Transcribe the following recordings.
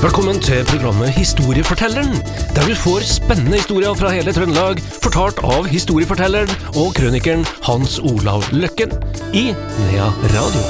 Velkommen til programmet Historiefortelleren, der du får spennende historier fra hele Trøndelag, fortalt av historiefortelleren og krønikeren Hans Olav Løkken i Nea Radio.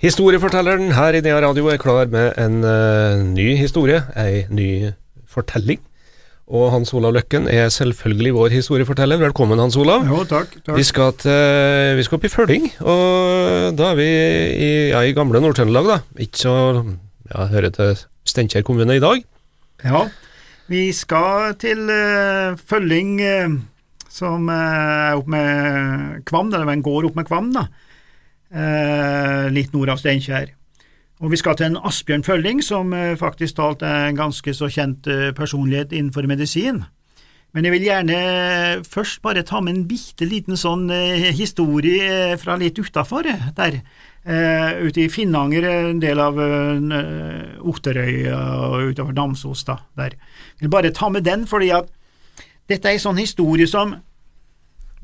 Historiefortelleren her i Nea Radio er klar med en uh, ny historie, ei ny fortelling. Og Hans Olav Løkken er selvfølgelig vår historieforteller. Velkommen, Hans Olav. Jo, takk. takk. Vi skal, til, vi skal opp i Følling, og da er vi i, ja, i gamle Nord-Trøndelag, da. Ikke så ja, hører til Steinkjer kommune i dag. Ja, vi skal til uh, Følling, uh, som er opp med Kvam, eller en gård opp med Kvam, da. Uh, litt nord av Steinkjer. Og vi skal til en Asbjørn Følling, som uh, faktisk talt er en ganske så kjent uh, personlighet innenfor medisin. Men jeg vil gjerne først bare ta med en bitte liten sånn historie fra litt utafor der. ute i Finnanger, en del av Otterøy og utover Namsos, da. Der. Jeg vil bare ta med den, fordi at dette er en sånn historie som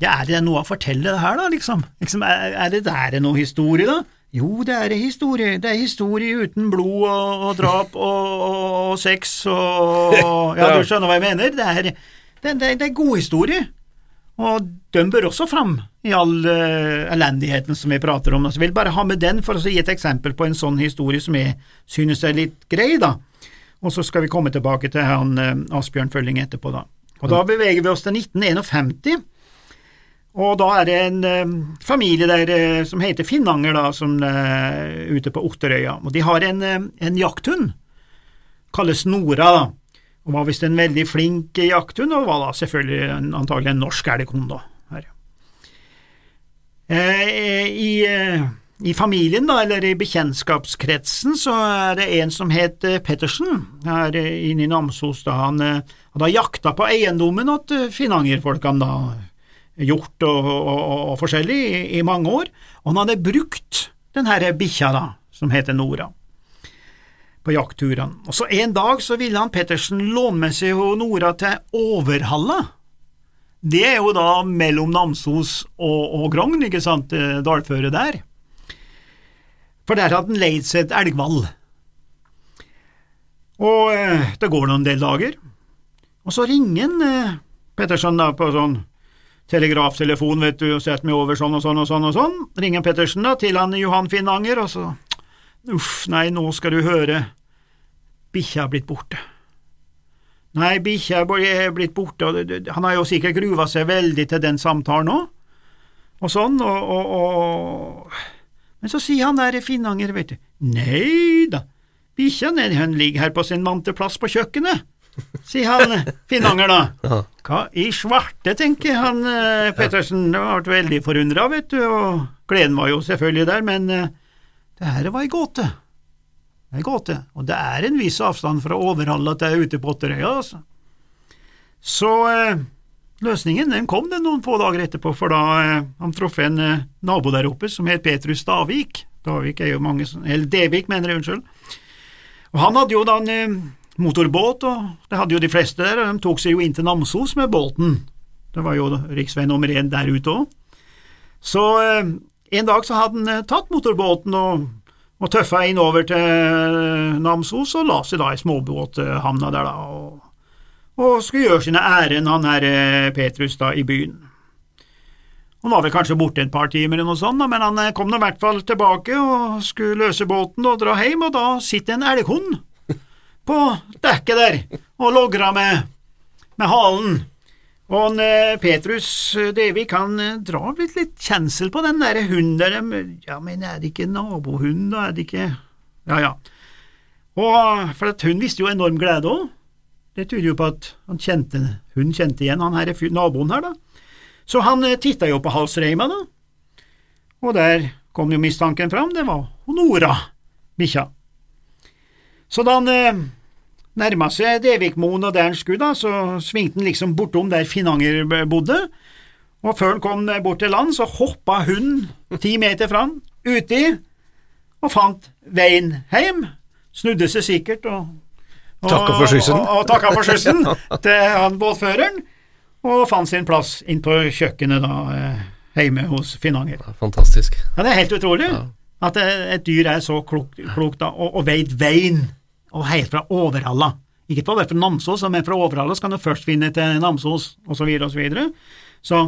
ja, Er det noe å fortelle det her, da, liksom? liksom er, er, det der noe historie, da? Jo, det er historie. Det er historie uten blod og, og drap og, og, og, sex og Ja, du skjønner hva jeg mener? Det er, det, det, det er god historie. Og den bør også fram i all uh, elendigheten som vi prater om. Så jeg vil bare ha med den for å gi et eksempel på en sånn historie som jeg synes er litt grei, da. Og så skal vi komme tilbake til han uh, Asbjørn Følling etterpå, da. Og da beveger vi oss til 1951. Og da er det en eh, familie der uh, som heter Finnanger, da, som er uh, ute på Otterøya. Og de har en, en jakthund, kalles Nora, da. Og var visst en veldig flink jakthund, og var da selvfølgelig en, antagelig en norsk elghund. Her. I, I familien, da, eller i bekjentskapskretsen, så er det en som het Pettersen, her inne i Namsos. da Han hadde jakta på eiendommen til Finnanger-folkene, da gjort og, og, og forskjellig i, i, mange år, og han hadde brukt den her bikkja da, som heter Nora, på jaktturene. Og så en dag så ville han Pettersen låne med seg Nora til Overhalla. Det er jo da mellom Namsos og, og Grogn, ikke sant, dalføret der. For der hadde han leid seg et elgvall. Og eh, det går noen del dager, og så ringer eh, Pettersen da på sånn telegraftelefon, vet du, og sett meg over sånn og sånn og sånn og sånn. Ringer Pettersen da til han Johan Finnanger, og så Uff, nei, nå skal du høre, bikkja er blitt borte. Nei, bikkja er blitt borte, og han har jo sikkert gruva seg veldig til den samtalen òg, og sånn, og, og, og Men så sier han der Finnanger, vet du, nei da, bikkja ligger her på sin vante plass på kjøkkenet sier han Finnanger da. Hva i svarte, tenker han eh, Pettersen. Det ble veldig forundra, vet du, og gleden var jo selvfølgelig der, men eh, det her var ei gåte. Ei gåte, og det er en viss avstand fra Overhalla til ute på Otterøya, altså. Så eh, løsningen den kom den noen få dager etterpå, for da eh, han traff en nabo der oppe som het Petrus Davik. Davik er jo mange Eller Devik, mener jeg, unnskyld. Og han hadde jo da en motorbåt, og det hadde jo de fleste der, og de tok seg jo inn til Namsos med båten. Det var jo riksvei nummer én der ute òg. Så eh, en dag så hadde han eh, tatt motorbåten og, og tøffa inn over til eh, Namsos og la seg da i småbåthavna der, da, og, og skulle gjøre sine ærend, han her Petrus, da, i byen. Han var vel kanskje borte et par timer eller noe sånt, men han kom nå i hvert fall tilbake og skulle løse båten og dra hjem, og da sitter en elghund på dekket der og logra med, med halen. Og han, eh, Petrus eh, Devik han eh, drar litt, litt kjensel på den der hunden der. Ja, men er det ikke nabohund, da? Er det ikke Ja, ja. Og For at hun visste jo enorm glede òg. Det tyder jo på at han kjente, hun kjente igjen han her naboen her, da. Så han titta jo på halsreima, da. Og der kom jo mistanken fram, det var Nora, bikkja. Så da han eh, nærma seg Devikmoen og der han skulle, da, så svingte han liksom bortom der Finanger bodde, og før han kom bort til land, så hoppa hunden ti meter fram, uti, og fant veien hjem, snudde seg sikkert og og, takka for skyssen. Og, og, takka for skyssen til han båtføreren, og fant sin plass inn på kjøkkenet da, eh, hjemme hos Finanger. Fantastisk. Ja, Det er helt utrolig Ja. At et dyr er så klokt, klokt da, og, og veit veien, og helt fra Overhalla. Ikke bare fra Namsos, men fra Overhalla skal du først finne til Namsos, osv., osv. Så, videre. så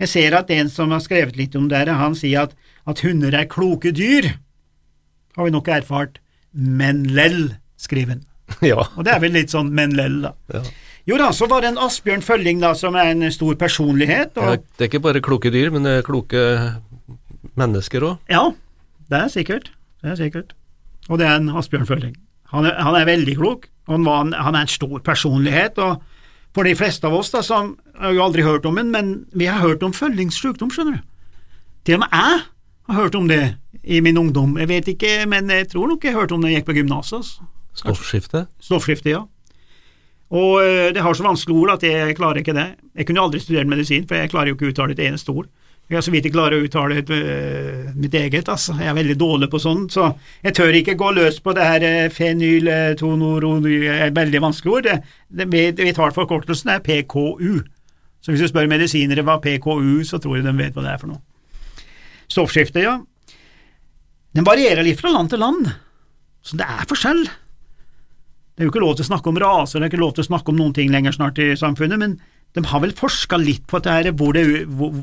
jeg ser at en som har skrevet litt om det, han sier at, at hunder er kloke dyr. Har vi nok erfart. Men lell, skriver han. Ja. Og det er vel litt sånn men lell, da. ja. Jo da, så var det en Asbjørn Følling, da, som er en stor personlighet. Og Det er ikke bare kloke dyr, men det er kloke mennesker òg. Ja, det er sikkert. Det er sikkert. Og det er en Asbjørn Følling. Han er, han er veldig klok. Han, var, han er en stor personlighet. og For de fleste av oss da, som har jo aldri hørt om den, men vi har hørt om Føllings sykdom, skjønner du. Til og med jeg har hørt om det i min ungdom. Jeg vet ikke, men jeg tror nok jeg hørte om det jeg gikk på gymnaset. altså. Stoffskifte. Stoffskifte, ja. Og eh, det har så vanskelige ord at jeg klarer ikke det. Jeg kunne aldri studert medisin, for jeg klarer jo ikke å uttale et eneste ord. Jeg har så vidt jeg klarer å uttale et, øh, mitt eget, altså. Jeg er veldig dårlig på sånn, så jeg tør ikke gå løs på det her fenyltonoronyl, fenyl, er et veldig vanskelig ord. Det, det, vi tar forkortelsen er PKU. Så hvis du spør medisinere hva PKU, så tror jeg de vet hva det er for noe. Stoffskifte, ja. Den varierer litt fra land til land, så det er forskjell. Det er jo ikke lov til å snakke om raser, det er ikke lov til å snakke om noen ting lenger snart i samfunnet, men de har vel forska litt på dette, hvor det, hvor,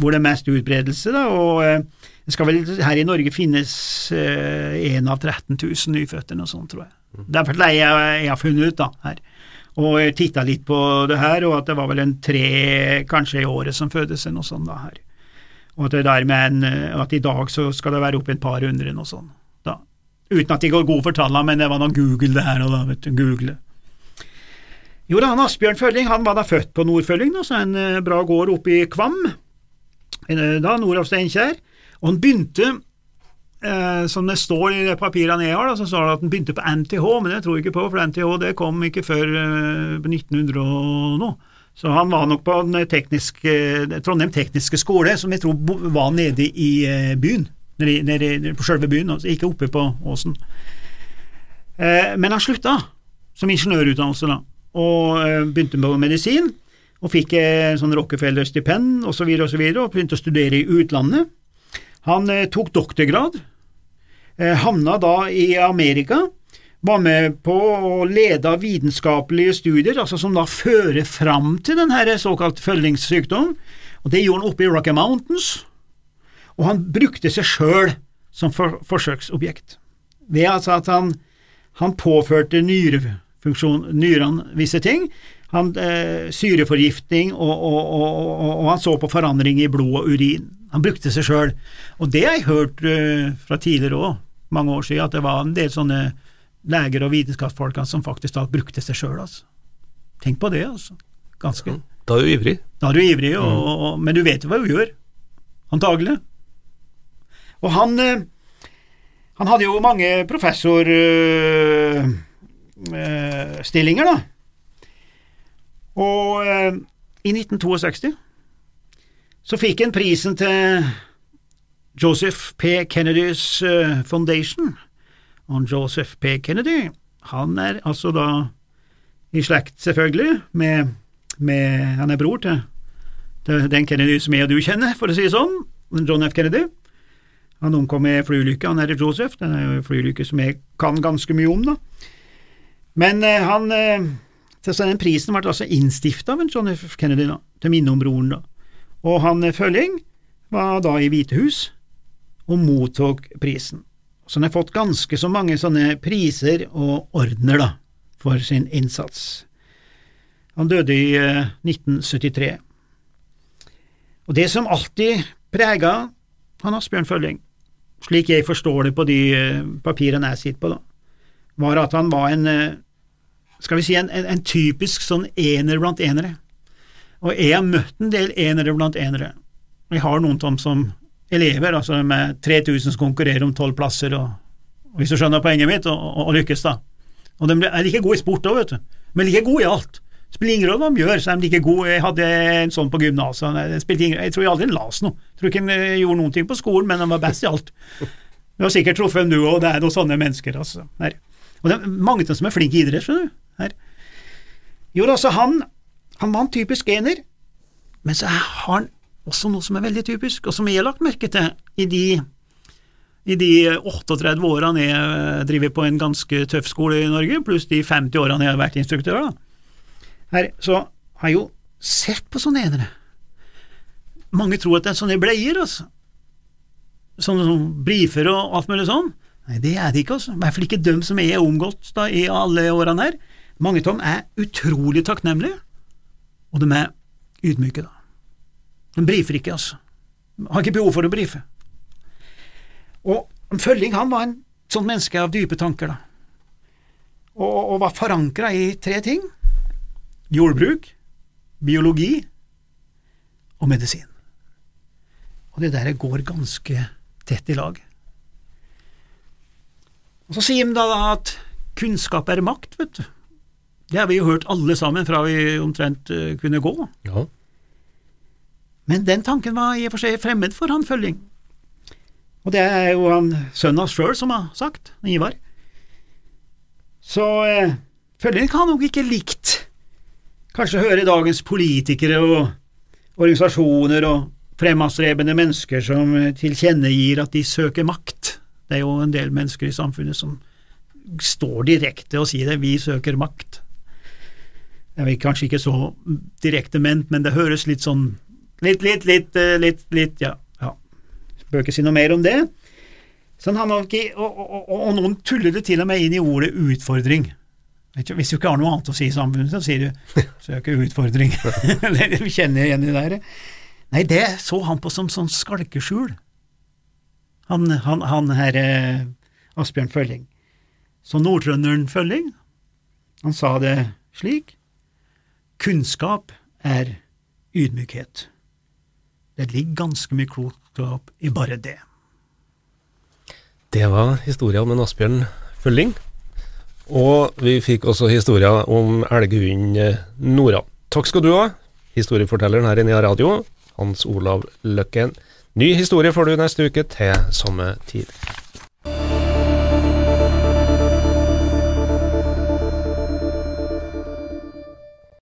hvor det er mest utbredelse, da, og eh, det skal vel her i Norge finnes én av 13 000 nyfødte, noe sånt, tror jeg. Det er det jeg, jeg har funnet ut, da, her. Og jeg titta litt på det her, og at det var vel en tre, kanskje i året, som fødes, noe sånt, da, her. Og at, det der med en, at i dag så skal det være opp et par hundre, noe sånt. Da. Uten at de går god for tallene, men det var noe Google det her, og da, vet du, Google. Jo da, han Asbjørn Følling han var da født på Nordfølling, da, så en eh, bra gård oppe i Kvam, eh, da nord av Steinkjer. Og han begynte, eh, som det står i de papirene jeg har, da, så står det at han begynte på NTH, men det tror jeg ikke på, for NTH det kom ikke før eh, 1900 og noe. Så han var nok på den tekniske, Trondheim tekniske skole, som jeg tror var nede i eh, byen, nede, nede, på selve byen, altså ikke oppe på åsen. Eh, men han slutta som ingeniørutdannelse, da, og eh, begynte med medisin, og fikk eh, sånn Rockefeller-stipend osv., og, så videre, og, så videre, og begynte å studere i utlandet. Han eh, tok doktorgrad, havna da i Amerika, var med på å lede vitenskapelige studier, altså som da fører fram til denne såkalt følgingssykdom, og det gjorde han oppe i Rocky Mountains, og han brukte seg sjøl som for, forsøksobjekt, ved altså at han, han påførte nyrefunksjon, nyrene visse ting, han, eh, syreforgiftning, og, og, og, og, han så på forandring i blod og urin. Han brukte seg sjøl, og det har jeg hørt eh, fra tidligere òg, mange år siden, at det var en del sånne leger og vitenskapsfolk som faktisk da brukte seg sjøl, altså. Tenk på det, altså. Ganske. Da er du ivrig. Da er du ivrig, og, men du vet jo hva du gjør. Antagelig. Og han eh, Han hadde jo mange professorstillinger, da. Og eh, i 1962 så fikk han prisen til Joseph P. Kennedys eh, Foundation. Og Joseph P. Kennedy, han er altså da i slekt, selvfølgelig, med, med Han er bror til, til den Kennedy som jeg og du kjenner, for å si det sånn, John F. Kennedy. Han omkom i flyulykke, han er i Joseph, den er jo en flyulykke som jeg kan ganske mye om, da. Men eh, han eh, så Den prisen ble altså innstifta av en John F. Kennedy, da, til minne om broren, da. Og han eh, Følling var da i Hvite hus og mottok prisen. Så han har fått ganske så mange sånne priser og ordener, da, for sin innsats. Han døde i eh, 1973. Og det som alltid prega han Asbjørn Følling, slik jeg forstår det på de eh, papirene jeg sitter på, da, var at han var en, eh, skal vi si, en, en, en typisk sånn ener blant enere. Og jeg har møtt en del enere blant enere. Jeg har noen av dem som elever, altså med 3000 som konkurrerer om tolv plasser, og, og hvis du skjønner poenget mitt, og, og, og lykkes, da. Og de er like gode i sport òg, vet du, men like gode i alt. Spiller ingen rolle hva de gjør, så er de like gode. Jeg hadde en sånn på gymnaset, ingen- jeg tror jeg aldri las noe. Jeg tror ikke han eh, gjorde noen ting på skolen, men han var best i alt. Du har sikkert truffet dem du òg, det er noen sånne mennesker, altså. Der. Og det er mange av dem som er flinke i idrett, skjønner du. Her. Jo da, så han, han var en typisk ener, men så har han også noe som er veldig typisk, og som jeg har lagt merke til i de, i de 38 årene jeg driver på en ganske tøff skole i Norge, pluss de 50 årene jeg har vært instruktør. da. Her, så har jeg jo sett på sånne enere. Mange tror at det er sånne bleier, altså. Sånne som brifer og alt mulig sånn. Nei, det er det ikke, altså. I hvert fall ikke dem som jeg har omgått da, i alle årene her. Mange av dem er utrolig takknemlige, og de er ydmyke, da. De brifer ikke, altså. De Har ikke behov for å brife. Og Følling han var en sånn menneske av dype tanker, da, og, og var forankra i tre ting – jordbruk, biologi og medisin. Og det der går ganske tett i lag. Og Så sier de da at kunnskap er makt, vet du. Det har vi jo hørt alle sammen fra vi omtrent uh, kunne gå. Ja. Men den tanken var i og for seg fremmed for han Følling. Og det er jo han sønnen hans sjøl som har sagt, Ivar. Så eh, Følling kan nok ikke likt kanskje høre dagens politikere og organisasjoner og fremadstrebende mennesker som tilkjennegir at de søker makt. Det er jo en del mennesker i samfunnet som står direkte og sier det, vi søker makt. Det vet kanskje ikke så direkte ment, men det høres litt sånn Litt, litt, litt, eh, litt, litt ja. ja. Bør ikke si noe mer om det. Sånn, han har ikke, og, og, og, og noen tuller det til og med inn i ordet utfordring. Hvis du ikke har noe annet å si i samfunnet, så sier du 'søker utfordring'. Du kjenner igjen det der. Nei, det så han på som sånn skalkeskjul. Han, han, han herre eh, Asbjørn Følling. Så nordtrønderen Følling, han sa det slik. Kunnskap er ydmykhet. Det ligger ganske mye klokskap i bare det. Det var historia om en Asbjørn Følling. Og vi fikk også historia om elghunden Nora. Takk skal du ha, historiefortelleren her i Nea Radio, Hans Olav Løkken. Ny historie får du neste uke til samme tid.